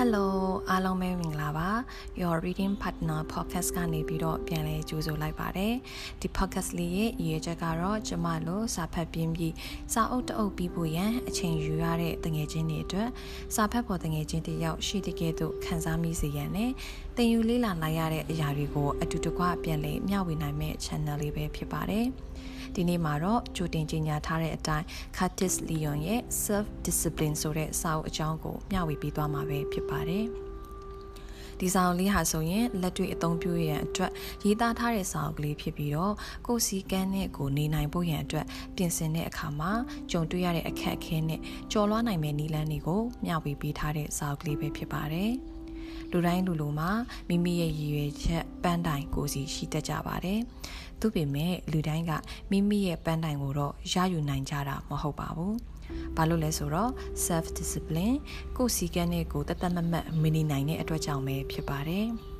Hello အားလုံးပဲမင်္ဂလာပါ Your Reading Partner Podcast ကနေပြီးတော့ပြန်လဲကြိုဆိုလိုက်ပါတယ်ဒီ podcast လေးရဲ့ရည်ရွယ်ချက်ကတော့ကျမတို့စာဖတ်ပြင်းပြီးစာအုပ်တအုပ်ပြီးဖို့ရန်အချိန်ယူရတဲ့တငယ်ချင်းတွေအတွက်စာဖတ်ဖို့တငယ်ချင်းတယောက်ရှိတဲ့ကဲ့သို့ခံစားမိစေရန်နဲ့သင်ယူလေ့လာနိုင်ရတဲ့အရာတွေကိုအတူတကွပြန်လဲမျှဝေနိုင်မဲ့ channel လေးပဲဖြစ်ပါတယ် ဒီနေ့မှာတော့ကြိုတင်ကြေညာထားတဲ့အတိုင်း Curtis Leon ရဲ့ Self Discipline ဆိုတဲ့စာအုပ်အကြောင်းကိုမျှဝေပေးသွားမှာပဲဖြစ်ပါတယ်။ဒီစာအုပ်လေးဟာဆိုရင်လက်တွေ့အသုံးပြုရန်အတွက်ရေးသားထားတဲ့စာအုပ်ကလေးဖြစ်ပြီးတော့ကိုယ်စီကန်းနဲ့ကိုနေနိုင်ဖို့ရန်အတွက်ပြင်ဆင်တဲ့အခါမှာကြုံတွေ့ရတဲ့အခက်အခဲနဲ့ကြော်လွှားနိုင်မယ့်နည်းလမ်းတွေကိုမျှဝေပေးထားတဲ့စာအုပ်ကလေးပဲဖြစ်ပါတယ်။လူတိုင်းလူလူမှာမိမိရဲ့ရည်ရွယ်ချက်ပန်းတိုင်ကိုစီရှိတတ်ကြပါတယ်။ သို့ပေမဲ့လူတိုင်းကမိမိရဲ့ပန်းတိုင်ကိုတော့ရယူနိုင်ကြတာမဟုတ်ပါဘူး။ဘာလို့လဲဆိုတော့ self discipline ကိုယ်စီကံနဲ့ကိုတသက်မမတ်မနေနိုင်တဲ့အတွက်ကြောင့်ပဲဖြစ်ပါတယ်။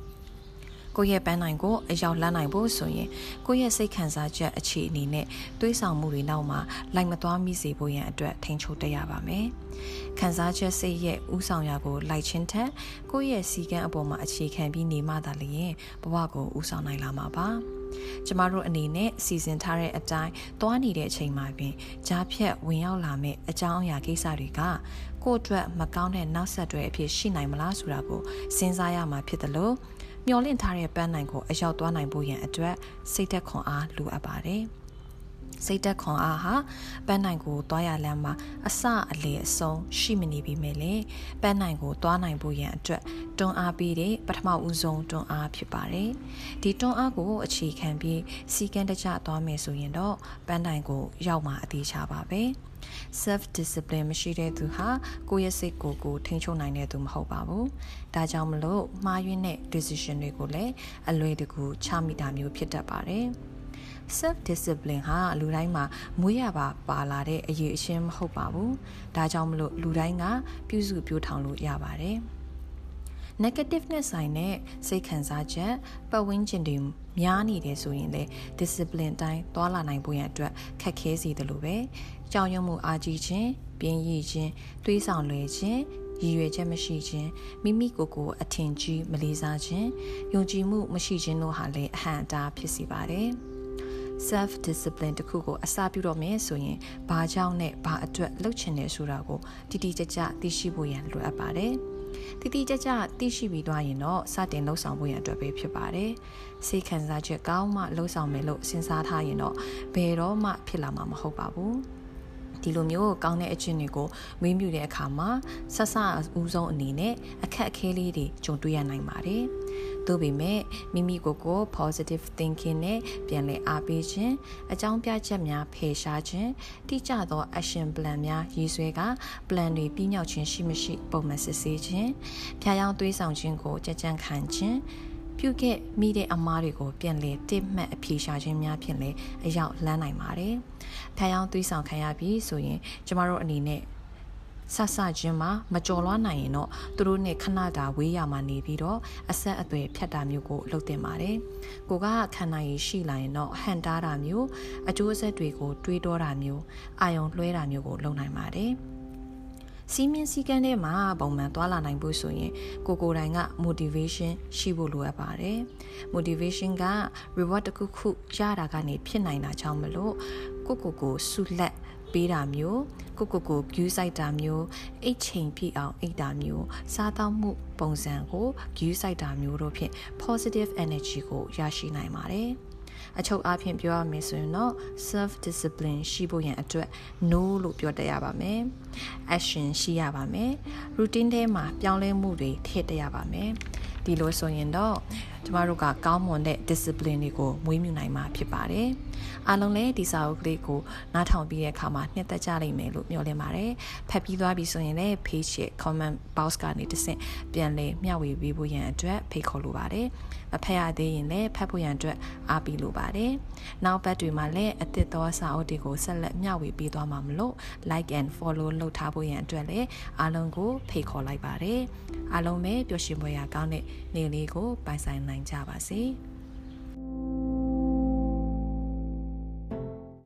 ကိုယ့်ရဲ့ပန်းနိုင်ကိုအရောက်လန်းနိုင်ဖို့ဆိုရင်ကိုယ့်ရဲ့စိတ်ခံစားချက်အခြေအနေနဲ့တွေးဆောင်မှုတွေနောက်မှာလိုက်မသွားမိစေဖို့ရန်အတွက်ထိန်းချုပ်တရပါမယ်။ခံစားချက်စိတ်ရဲ့ဥဆောင်ရာကိုလိုက်ချင်းထက်ကိုယ့်ရဲ့စီကံအပေါ်မှာအခြေခံပြီးနေမှသာလျှင်ဘဝကိုဥဆောင်နိုင်လာမှာပါ။ကျမတို့အနေနဲ့စီစဉ်ထားတဲ့အတိုင်းသွားနေတဲ့အချိန်မှာပင်ကြားဖြတ်ဝင်ရောက်လာမဲ့အကြောင်းအရာကိစ္စတွေကကိုယ့်အတွက်မကောင်းတဲ့နောက်ဆက်တွဲအဖြစ်ရှိနိုင်မလားဆိုတာကိုစဉ်းစားရမှာဖြစ်တယ်လို့ မျောလင့်ထားတဲ့ပန်းနိုင်ကိုအရောက်သွားနိုင်ဖို့ရန်အတွက်စိတ်သက်ခွန်အားလိုအပ်ပါတယ်။စိတ်သက်ခွန်အားဟာပန်းနိုင်ကိုသွားရလမ်းမှာအစအလေအဆုံးရှိမနေပြီမဲ့လေပန်းနိုင်ကိုသွားနိုင်ဖို့ရန်အတွက်တွန်းအားပေးတဲ့ပထမဦးဆုံးတွန်းအားဖြစ်ပါတယ်။ဒီတွန်းအားကိုအခြေခံပြီးစီကံတကျသွားမယ်ဆိုရင်တော့ပန်းနိုင်ကိုရောက်မှာအသေးချပါပဲ။ self discipline မရှိတဲ့သူဟာကိုယ့်ရဲ့စိတ်ကိုယ်ကိုထိန်းချုပ်နိုင်တဲ့သူမဟုတ်ပါဘူး။ဒါကြောင့်မလို့မှားယွင်းတဲ့ decision တွေကိုလည်းအလွယ်တကူချမိတာမျိုးဖြစ်တတ်ပါတယ်။ self discipline ဟာလူတိုင်းမှာမွေးရပါပါလာတဲ့အရေးအရှင်းမဟုတ်ပါဘူး။ဒါကြောင့်မလို့လူတိုင်းကပြုစုပြောထောင်လို့ရပါတယ်။ negative နဲ့ဆိုင်တဲ့စိတ်ခံစားချက်ပတ်ဝန်းကျင်တွေများနေတယ်ဆိုရင်လေ discipline တိုင်းသွာလာနိုင်ဖို့ရန်အတွက်ခက်ခဲစေတယ်လို့ပဲကြောင်ရုံမှုအားကြီးခြင်းပြင်းရည်ခြင်းတွေးဆောင်လွယ်ခြင်းရည်ရွယ်ချက်မရှိခြင်းမိမိကိုယ်ကိုအထင်ကြီးမလေးစားခြင်းယုံကြည်မှုမရှိခြင်းတို့ဟာလည်းအဟံအတားဖြစ်စေပါတယ် self discipline တခုကိုအစာပြုတော့မယ်ဆိုရင်ဘာကြောင့်နဲ့ဘာအတွက်လုပ်ချင်တယ်ဆိုတာကိုတိတိကျကျသိရှိဖို့ရန်လိုအပ်ပါတယ်။ တိတိကျကျသိရှိပြီးသွားရင်တော့စတင်လှုပ်ဆောင်ဖို့ရအတွက်ပဲဖြစ်ပါတယ်။စိတ်ခံစားချက်ကောင်းမှလှုပ်ဆောင်မယ်လို့စဉ်းစားထားရင်တော့ဘယ်တော့မှဖြစ်လာမှာမဟုတ်ပါဘူး။ ဒီလိုမျိုးကောင်းတဲ့အချင်းတွေကိုမွေးမြူတဲ့အခါမှာဆက်ဆဦးဆုံးအနေနဲ့အခက်အခဲလေးတွေကြုံတွေ့ရနိုင်ပါတယ်။သို့ပေမဲ့မိမိကိုယ်ကို positive thinking နဲ့ပြန်လည်အားပေးခြင်းအကြောင်းပြချက်များဖယ်ရှားခြင်းတိကျသော action plan များရေးဆွဲက plan တွေပြည့်မြောက်ခြင်းရှိမရှိပုံမှန်စစ်ဆေးခြင်းဖျားယောင်းသွေးဆောင်ခြင်းကိုကြံ့ကြံ့ခံခြင်း ပြုခဲ့မိတဲ့အမားတွေကိုပြန်လေတစ်မှတ်အဖြေရှာခြင်းများဖြင့်လည်းအရောက်လန်းနိုင်ပါတယ်။ဖျားယောင်းသွေးဆောင်ခံရပြီးဆိုရင်ကျမတို့အနေနဲ့ဆဆချင်းမှာမကြော်လွှားနိုင်ရင်တော့သူတို့နဲ့ခဏတာဝေးရမှာနေပြီးတော့အဆက်အသွယ်ဖြတ်တာမျိုးကိုလုပ်တင်ပါတယ်။ကိုကခန္ဓာရည်ရှိလာရင်တော့ဟန်တားတာမျိုးအကျိုးဆက်တွေကိုတွေးတောတာမျိုးအာယုံလွှဲတာမျိုးကိုလုပ်နိုင်ပါတယ်။ စီးမြင့်စည်းကမ်းထဲမှာပုံမှန်သွားလာနိုင်ဖို့ဆိုရင်ကိုကိုတိုင်က motivation ရှိဖို့လိုအပ်ပါတယ်။ motivation က reward တစ်ခုခုရတာကနေဖြစ်နိုင်တာကြောင့်မလို့ကိုကိုကိုဆုလက်ပေးတာမျိုးကိုကိုကို view ဆိုင်တာမျိုးအိတ်ချိန်ပြည့်အောင်အိတ်တာမျိုးစားသောက်မှုပုံစံကို view ဆိုင်တာမျိုးတို့ဖြင့် positive energy ကိုရရှိနိုင်ပါတယ် အချုပ်အားဖြင့်ပြောရမယ်ဆိုရင်တော့ self discipline ရှိဖို့ရန်အတွက် no လို့ပြောတတ်ရပါမယ် action ရှိရပါမယ် routine ထဲမှာပြောင်းလဲမှုတွေထည့်တတ်ရပါမယ် ဒီလိုဆိုရင်တော့ကျမတို့ကကောင်းမွန်တဲ့ discipline တွေကိုမွေးမြူနိုင်မှာဖြစ်ပါတယ်။အားလုံးလည်းဒီစာအုပ်ကလေးကိုနားထောင်ပြီးတဲ့အခါမှာနှစ်သက်ကြလိမ့်မယ်လို့မျှော်လင့်ပါတယ်။ဖတ်ပြီးသွားပြီဆိုရင်လည်း page ရဲ့ comment box ကနေတစ်ဆင့်ပြန်လည်မျှဝေပေးဖို့ရန်အတွက်ဖိတ်ခေါ်လိုပါတယ်။မဖတ်ရသေးရင်လည်းဖတ်ဖို့ရန်အတွက်အားပေးလိုပါတယ်။နောက်ပတ်တွေမှာလည်းအသစ်သောစာအုပ်တွေကိုဆက်လက်မျှဝေပေးသွားမှာမလို့ like and follow လုပ်ထားဖို့ရန်အတွက်လည်းအားလုံးကိုဖိတ်ခေါ်လိုက်ပါတယ်။ အားလုံးပဲပျော်ရွှင်ပွဲရာကောင်းတဲ့နေ့လေးကိုပိုင်ဆိုင်နိုင်ကြပါစေ။